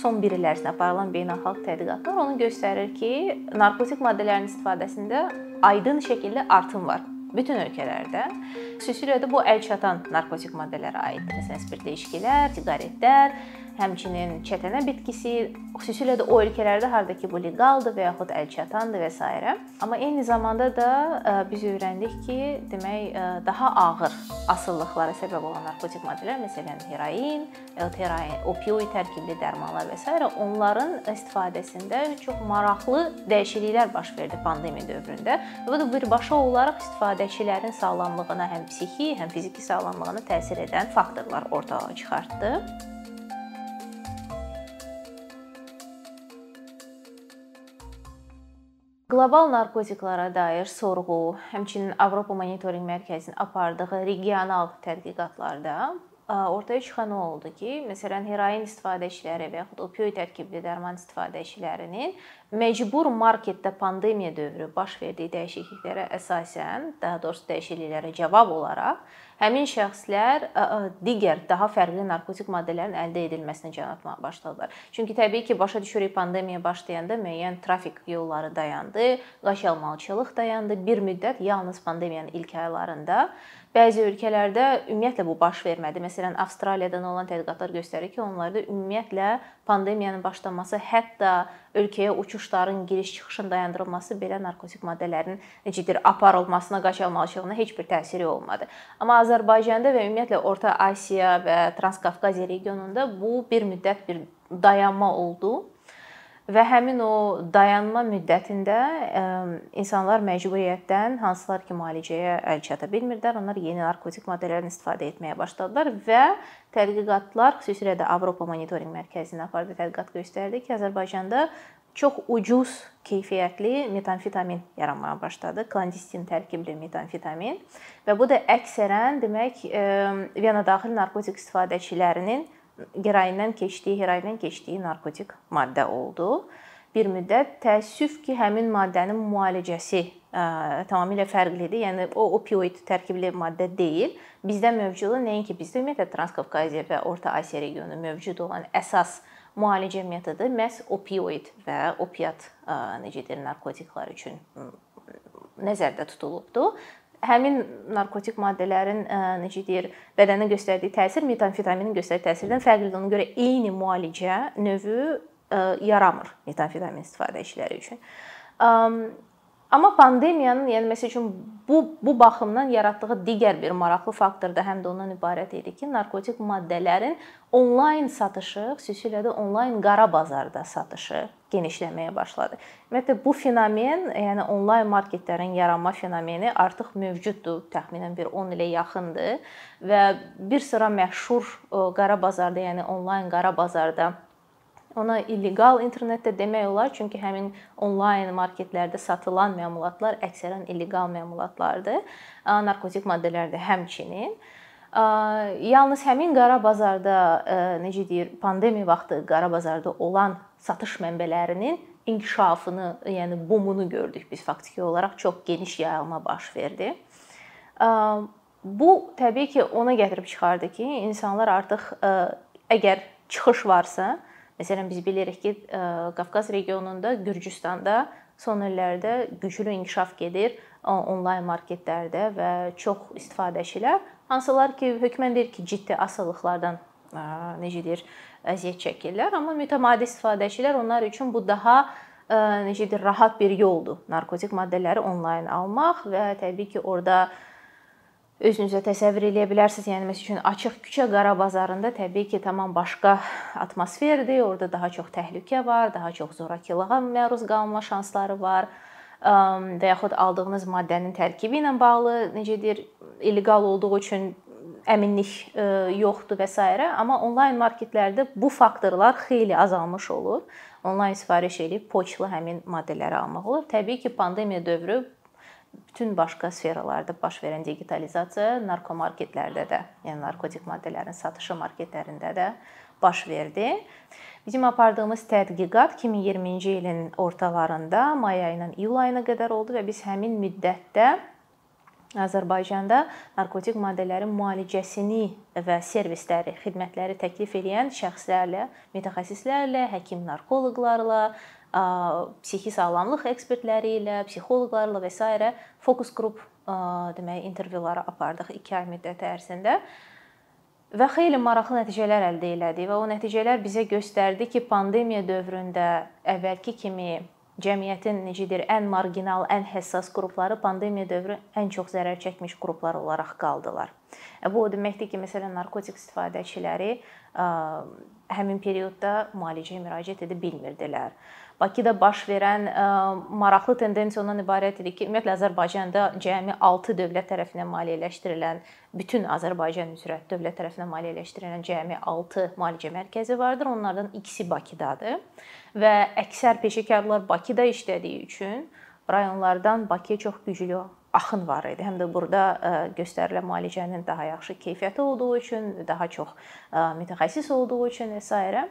son 1 il ərzində aparılan beynəlxalq tədqiqatlar onu göstərir ki, narkotik maddələrin istifadəsində aydın şəkildə artım var bütün ölkələrdə. Xüsusilə də bu əlçatan narkotik maddələrə aiddir. Məsələn, spirtli içkilər, siqaretlər, həmçinin çətənə bitkisi, xüsusilə də o ölkələrdə harda ki bu leqaldır və yaxud əlçatandır və s. Amma eyni zamanda da e, biz öyrəndik ki, demək e, daha ağır asılılıqlara səbəb olan narkotik maddələr, məsələn, heroin, heroin, opioid tərkibli dərmanlar və s. onların istifadəsində çox maraqlı dəyişikliklər baş verdi pandemiya dövründə. Və bu da birbaşa olaraq istifadəçilərin sağlamlığına, həm psixi, həm fiziki sağlamlığına təsir edən faktorlar ortaya çıxartdı. Qlobal narkotiklara dair sorğu, həmçinin Avropa Monitorinq Mərkəzinin apardığı regional tədqiqatlarda ortaya çıxan oldu ki, məsələn, heroin istifadəçiləri və yaxud opioid tərkibli dərman istifadəçilərinin məcbur marketdə pandemiya dövrü baş verdiyi dəyişikliklərə əsasən, daha doğrusu dəyişikliklərə cavab olaraq həmin şəxslər digər daha fərqli narkotik maddələrin əldə edilməsinə can atmağa başladılar. Çünki təbii ki, başa düşürük pandemiya başlayanda müəyyən trafik yolları dayandı, qaçalmaçılıq dayandı. Bir müddət yalnız pandemiyanın ilk aylarında Bəzi ölkələrdə ümumiyyətlə bu baş vermədi. Məsələn, Avstraliyadan olan tədqiqatlar göstərir ki, onlarda ümumiyyətlə pandemiyanın başlaması, hətta ölkəyə uçuşların giriş-çıxışın dayandırılması belə narkotik maddələrin necədir aparılmasına, qaçılmalılığına heç bir təsiri olmadı. Amma Azərbaycanda və ümumiyyətlə Orta Asiya və Transkafqaziya regionunda bu bir müddət bir dayanma oldu və həmin o dayanma müddətində insanlar məcburiyyətdən hansılar ki, müalicəyə əl çata bilmirdilər, onlar yeni narkotik maddələrdən istifadə etməyə başladılar və tədqiqatlar, xüsusilə də Avropa Monitorinq Mərkəzinin apardığı tədqiqat göstərdi ki, Azərbaycanda çox ucuz keyfiyyətli metamfetamin yaranmağa başladı. Klandestin tərkibli metamfetamin və bu da əksərən demək Viyana daxil narkotik istifadəçilərinin qəraindən keçdiyi, heroindən keçdiyi narkotik maddə oldu. Bir müddət təəssüf ki, həmin maddənin müalicəsi ə, tamamilə fərqlidir. Yəni o opioid tərkibli maddə deyil. Bizdə mövcud nəinki bizdə ümumiyyətlə Transkavkaziya və Orta Asiya regionu mövcud olan əsas müalicə metodu məhz opioid və opiat necə deyir narkotiklar üçün nəzərdə tutulubdu həmin narkotik maddələrin e, necə deyir, bədənə göstərdiyi təsir metamfetaminin göstərdiyi təsirdən fərqlidir. Ona görə eyni müalicə növü e, yaramır metamfetamin istifadəçiləri üçün. Amma pandemiyanın, yəni məsəl üçün bu bu baxımdan yaratdığı digər bir maraqlı faktor da həm də ondan ibarət idi ki, narkotik maddələrin onlayn satışı, xüsusilə də onlayn qara bazarda satışı genişləməyə başladı. Ümumiyyətlə bu fenomen, yəni onlayn marketlərin yaranma fenomeni artıq mövcuddur, təxminən bir 10 ilə yaxındır və bir sıra məşhur qara bazarda, yəni onlayn qara bazarda Ona illegal internetdə demək olar, çünki həmin onlayn marketlərdə satılan məmulatlar əksərən illegal məmulatlardır. Narkotik maddələr də həmçinin. Yalnız həmin qara bazarda necə deyir, pandemiya vaxtı qara bazarda olan satış mənbələrinin inkişafını, yəni boomunu gördük biz faktiki olaraq çox geniş yayılma baş verdi. Bu təbii ki, ona gətirib çıxardı ki, insanlar artıq əgər çıxış varsa, Məsələn, biz bilirik ki, Qafqaz regionunda, Gürcüstanda son illərdə güclü inkişaf gedir onlayn marketlərdə və çox istifadəçilər, hansılar ki, hökmən deyir ki, ciddi asılılıqlardan necə deyir, əziyyət çəkirlər, amma mütəmadi istifadəçilər onlar üçün bu daha necə deyir, rahat bir yoldur. Narkotik maddələri onlayn almaq və təbii ki, orada özünüzə təsəvvür eləyə bilərsiniz. Yəni məsəl üçün açıq küçə qara bazarında təbii ki, tamam başqa atmosferdir. Orada daha çox təhlükə var, daha çox zorakılığa məruz qalma şansları var və yaxud aldığınız maddənin tərkibi ilə bağlı necə deyir, illegal olduğu üçün əminlik yoxdur və s. amma onlayn marketlərdə bu faktorlar xeyli azalmış olur. Onlayn sifariş edib poçtla həmin maddələri almaq olur. Təbii ki, pandemiya dövrü bütün başqa sferalarda baş verən digitalizasiya narkomarketlərdə də, yəni narkotik maddələrin satışı marketlərində də baş verdi. Bizim apardığımız tədqiqat 2020-ci ilin ortalarında may ayından iyul ayına qədər oldu və biz həmin müddətdə Azərbaycanda narkotik maddələrin müalicəsini və servisləri, xidmətləri təklif edən şəxslərlə, mütəxəssislərlə, həkim narkoloqlarla, psixi sağlamlıq ekspertləri ilə, psixoloqlarla və s. fokus qrup demək intervyuları apardıq 2 ay müddəti ərzində. Və xeyli maraqlı nəticələr əldə elədik və o nəticələr bizə göstərdi ki, pandemiya dövründə əvvəlki kimi cəmiyyətin necə deyir, ən marginal, ən həssas qrupları pandemiya dövrü ən çox zərər çəkmiş qruplar olaraq qaldılar. Bu o deməkdir ki, məsələn, narkotik istifadəçiləri həmin periodda müalicəyə müraciət edə bilmirdilər. Bakıda baş verən ə, maraqlı tendensiya ondan ibarət idi ki, ümumiyyətlə Azərbaycanda cəmi 6 dövlət tərəfindən maliyyələşdirilən, bütün Azərbaycan üzrə dövlət tərəfindən maliyyələşdirilən cəmi 6 müalicə mərkəzi vardır. Onlardan ikisi Bakıdadır və əksər peşəkarlar Bakıda işlədiyi üçün rayonlardan Bakıya çox güclü axın var idi. Həm də burada göstərilən müalicənin daha yaxşı keyfiyyəti olduğu üçün, daha çox mütəxəssis olduğu üçün və s.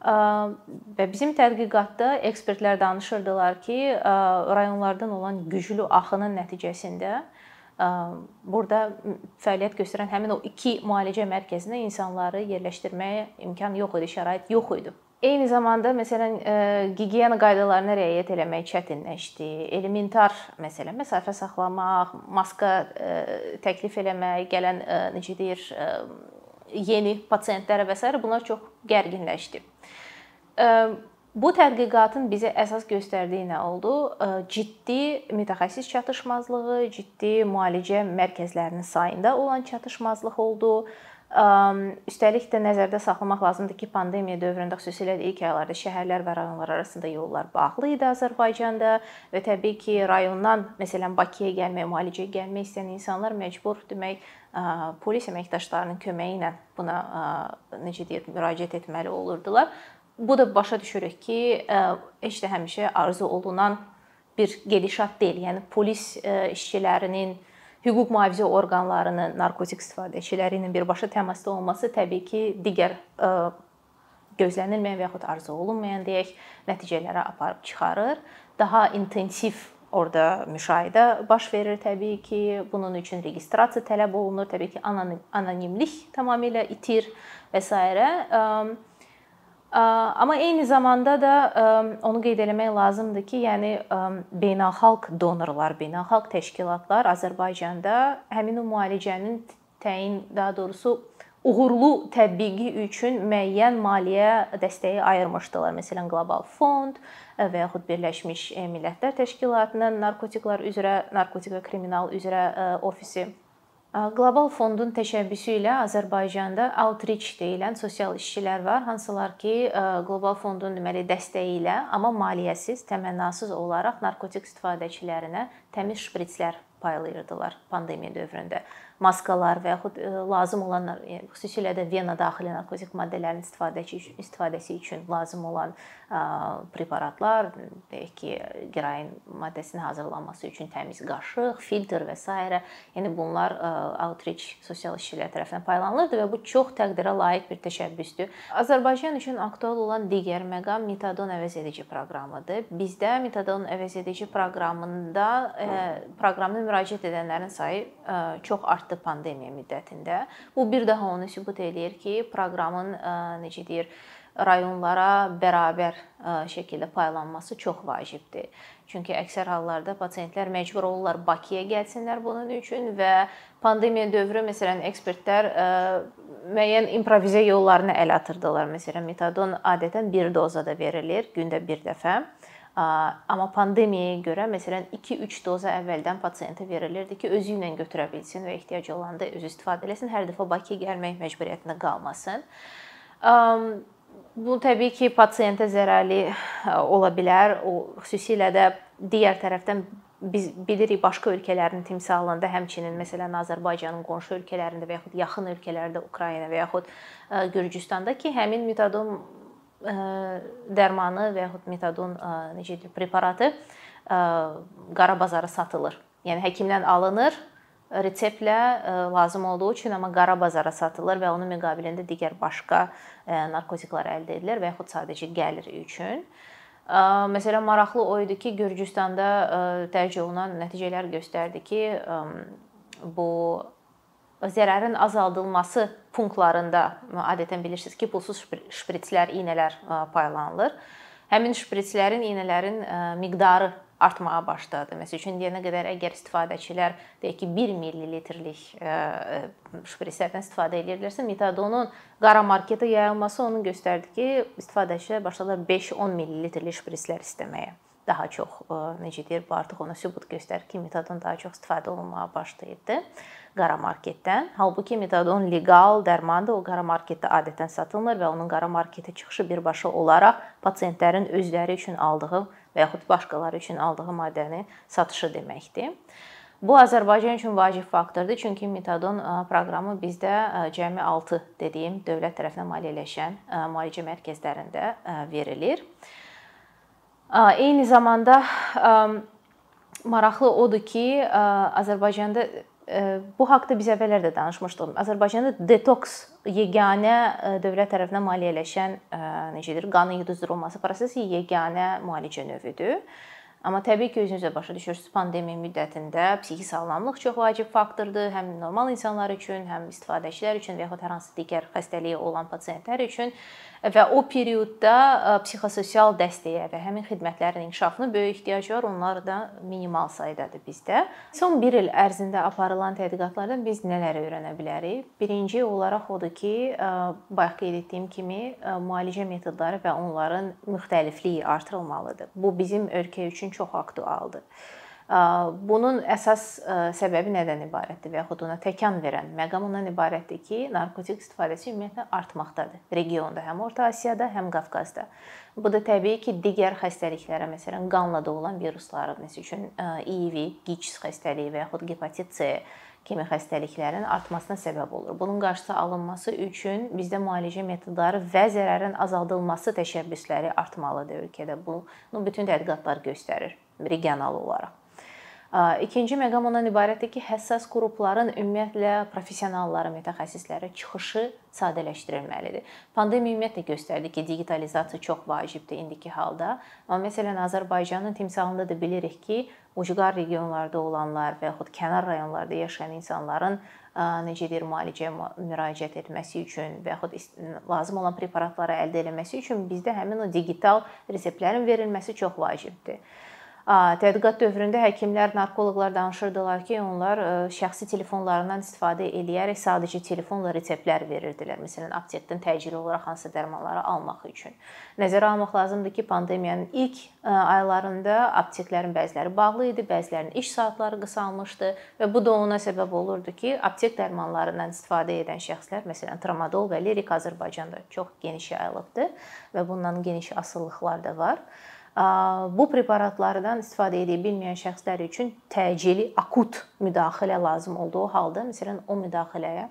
Və bizim tədqiqatda ekspertlər danışırdılar ki, rayonlardan olan güclü axının nəticəsində burada fəaliyyət göstərən həmin o iki müalicə mərkəzinə insanları yerləşdirməyə imkan yox idi, şərait yox idi. Eyni zamanda məsələn gigiyena qaydalarına riayət etmək çətinləşdi. Elementar məsələn, məsafə saxlamaq, maska təklif eləmək, gələn necə deyir, yeni pasientlərə və s. bunlar çox gərginləşdi. Bu tədqiqatın bizə əsas göstərdiyi nə oldu? Ciddi mütəxəssis çatışmazlığı, ciddi müalicə mərkəzlərinin sayında olan çatışmazlıq oldu. Üstəlik də nəzərdə saxlamaq lazımdır ki, pandemiya dövründə xüsusilə də ilk aylarda şəhərlər və rayonlar arasında yollar bağlı idi Azərbaycanda və təbii ki, rayondan məsələn Bakıya gəlmək, müalicəyə gəlmək istəyən insanlar məcbur demək polis əməkdaşlarının köməyi ilə buna necə deyək, müraciət etməli olurdular. Bu da başa düşürük ki, heç də həmişə arzu olunan bir gedişat deyil. Yəni polis işçilərinin, hüquq mühafizə orqanlarının narkotik istifadəçiləri ilə birbaşa təmasda olması təbii ki, digər gözlənilməyən və yaxud arzu olunmayan deyək, nəticələrə aparıb çıxarır. Daha intensiv orada müşahidə baş verir təbii ki. Bunun üçün registrasiya tələb olunur. Təbii ki, anonimlik tamamilə itir və s. Amma eyni zamanda da onu qeyd eləmək lazımdır ki, yəni beynəlxalq donorlar, beynəlxalq təşkilatlar Azərbaycanda həmin o müalicənin təyin, daha doğrusu uğurlu tətbiqi üçün müəyyən maliyyə dəstəyi ayırmışdılar. Məsələn, Qlobal Fond və yaxud Birləşmiş Millətlər Təşkilatının narkotiklər üzrə, narkotik və kriminal üzrə ofisi Qlobal fondun təşəbbüsü ilə Azərbaycanda outreach deyilən sosial işçilər var, hansılar ki, Qlobal fondun deməli dəstəyi ilə, amma maliyyəsiz, təmənnasız olaraq narkotik istifadəçilərinə təmiz şpritslər paylayırdılar pandemiya dövründə maskalar və yaxud e, lazım olan yəni xüsusilə də vena daxili narkotik maddələrin istifadəçi istifadəsi üçün lazım olan preparatlar, deyək ki, qirain maddəsinin hazırlanması üçün təmiz qaşıq, filtr və s. yəni bunlar outreach sosial işçilər tərəfindən paylanılırdı və bu çox təqdirə layiq bir təşəbbüsdür. Azərbaycan üçün aktual olan digər məqam metadon əvəzedici proqramıdır. Bizdə metadon əvəzedici proqramında e, proqramına müraciət edənlərin sayı e, çox artdı artdı pandemiya müddətində. Bu bir daha onu sübut eləyir ki, proqramın necə deyir, rayonlara bərabər şəkildə paylanması çox vacibdir. Çünki əksər hallarda pasientlər məcbur olurlar Bakıya gəlsinlər bunun üçün və pandemiya dövrü məsələn ekspertlər müəyyən improvizə yollarını əl atırdılar. Məsələn, metadon adətən bir dozada verilir, gündə bir dəfə. Amma pandemiyaya görə məsələn 2-3 doza əvvəldən pasiyentə verilirdi ki, özü ilə götürə bilsin və ehtiyac olanda özü istifadə etsin, hər dəfə Bakıya gəlmək məcburiyyətində qalmasın. Bu təbii ki, pasiyentə zərərli ola bilər. O xüsusilə də digər tərəfdən biz bilirik başqa ölkələrin timsalında, həmçinin məsələn Azərbaycanın qonşu ölkələrində və yaxud yaxın ölkələrdə Ukrayna və yaxud Gürcüstanda ki, həmin metodun dərmanı və yaxud metadon necə deyim, preparatı qara bazara satılır. Yəni həkimdən alınır, reseptlə lazım olduğu üçün amma qara bazara satılır və onun müqabilində digər başqa narkotiklər əldə edilir və yaxud sadəcə gəlir üçün. Məsələn, maraqlı o idi ki, Gürcüstanda dərc olunan nəticələr göstərdi ki, bu zərərin azaldılması punktlarında adətən bilirsiniz ki, pulsuz şpritslər, iynələr paylanılır. Həmin şpritslərin, iynələrin miqdarı artmağa başladı. Məsəl üçün deyənə qədər əgər istifadəçilər deyək ki, 1 millilitrlik şpritslərdən istifadə edirlərsə, metadonun qara marketə yayılması onu göstərdi ki, istifadəçilər başladılar 5-10 millilitrlik şpritslər istəməyə. Daha çox necə deyir, bu artıq ona sübut göstərir ki, metadon daha çox istifadə olunmağa başlayıbdı qara marketdən. Halbuki metadon leqal dərmandır. O qara marketdə adətən satılmır və onun qara marketə çıxışı birbaşa olaraq pasientlərin özləri üçün aldığı və yaxud başqaları üçün aldığı maddəni satışı deməkdir. Bu Azərbaycan üçün vacib faktordur, çünki metadon proqramı bizdə cəmi 6 dediyim dövlət tərəfindən maliyyələşən müalicə mərkəzlərində verilir. Eyni zamanda maraqlı odur ki, Azərbaycanda bu haqqda biz əvvəllər də danışmışdıq. Azərbaycanda detoks yeganə dövlət tərəfindən maliyyələşən necədir, qanın yuduzdurulması prosesi yeganə müalicə növüdür. Amma təbii ki, özünüz də başa düşürsüz, pandemiya müddətində psixi sağlamlıq çox vacib faktordur, həm normal insanlar üçün, həm istifadəçilər üçün və yaxud hər hansı digər xəstəliyi olan pasientlər üçün və o periodda psixososial dəstəyə və həmin xidmətlərin inkişafına böyük ehtiyac var. Onlar da minimal saydadır bizdə. Son 1 il ərzində aparılan tədqiqatlardan biz nələr öyrənə bilərik? Birinci olaraq odur ki, bayaq qeyd etdiyim kimi müalicə metodları və onların müxtəlifliyi artırılmalıdır. Bu bizim ölkə üçün çox aktualdır. Bunun əsas səbəbi nədən ibarətdir və yaxud ona təkan verən məqam ondan ibarətdir ki, narkotik istifadəsi ümumiyyətlə artmaqdadır regionda, həm Orta Asiyada, həm Qafqazda. Bu da təbii ki, digər xəstəliklərə, məsələn, qanla doğulan virusların, məsəl üçün İİV, QİÇS xəstəliyi və yaxud hepatit C kimi xəstəliklərin artmasına səbəb olur. Bunun qarşısı alınması üçün bizdə müalicə metodları və zərərin azaldılması təşəbbüsləri artmalıdır ölkədə. Bunu bütün tədqiqatlar göstərir regional olaraq. İkinci məqam ondan ibarətdir ki, həssas qrupların ümumiyyətlə professionallara, mütəxəssislərə çıxışı sadələşdirilməlidir. Pandemiya ümumiyyətlə göstərdi ki, digitalizasiya çox vacibdir indiki halda. Amma məsələn Azərbaycanın timsalında da bilirik ki, ucqar regionlarda olanlar və yaxud kənar rayonlarda yaşayan insanların necə deyir, müalicəyə müraciət etməsi üçün və yaxud lazım olan preparatları əldə etməsi üçün bizdə həmin o digital reseptlərin verilməsi çox vacibdir. Tədqiqat dövründə həkimlər, narkoloqlar danışırdılar ki, onlar şəxsi telefonlarından istifadə eləyərək sadəcə telefonla reseptlər verirdilər. Məsələn, aptekdən təcili olaraq hansı dərmanları almaq üçün. Nəzərə almaq lazımdır ki, pandemiyanın ilk aylarında apteklərin bəziləri bağlı idi, bəzilərinin iş saatları qısalmışdı və bu da ona səbəb olurdu ki, aptek dərmanlarından istifadə edən şəxslər, məsələn, tramadol və lirik Azərbaycanda çox geniş yayılıbdı və bundan geniş asılılıqlar da var bu preparatlardan istifadə edə bilməyən şəxslər üçün təcili akut müdaxilə lazım olduğu halda, məsələn, o müdaxiləyə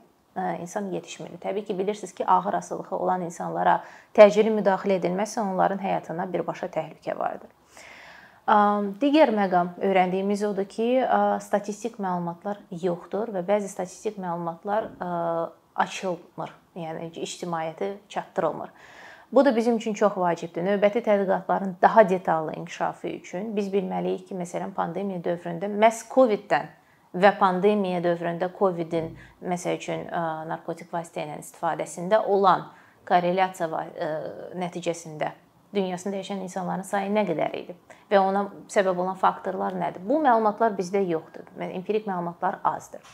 insan yetişmir. Təbii ki, bilirsiniz ki, ağır asılılığı olan insanlara təcili müdaxilə edilməzsə, onların həyatına birbaşa təhlükə vardır. Digər məqam öyrəndiyimiz odur ki, statistik məlumatlar yoxdur və bəzi statistik məlumatlar açılmır, yəni ictimaiyyətə çatdırılmır. Bu da bizim üçün çox vacibdir. Növbəti tədqiqatların daha detallı inkişafı üçün biz bilməliyik ki, məsələn, pandemiya dövründə məhz COVID-dən və pandemiya dövründə COVID-in məsəl üçün narkotik vasitə ilə istifadəsində olan korrelyasiya nəticəsində dünyasında yaşayan insanların sayı nə qədər idi və ona səbəb olan faktorlar nədir? Bu məlumatlar bizdə yoxdur. Yəni empirik məlumatlar azdır.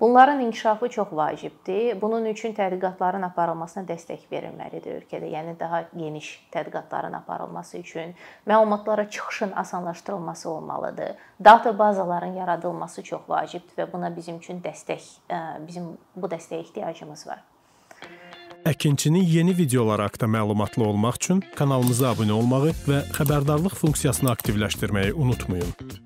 Bunların inkişafı çox vacibdir. Bunun üçün tədqiqatların aparılmasına dəstək verilməlidir ölkədə. Yəni daha geniş tədqiqatların aparılması üçün məlumatlara çıxışın asanlaşdırılması olmalıdır. Data bazaların yaradılması çox vacibdir və buna bizim üçün dəstək bizim bu dəstəyə ehtiyacımız var. Əkinçinin yeni videoları haqqında məlumatlı olmaq üçün kanalımıza abunə olmağı və xəbərdarlıq funksiyasını aktivləşdirməyi unutmayın.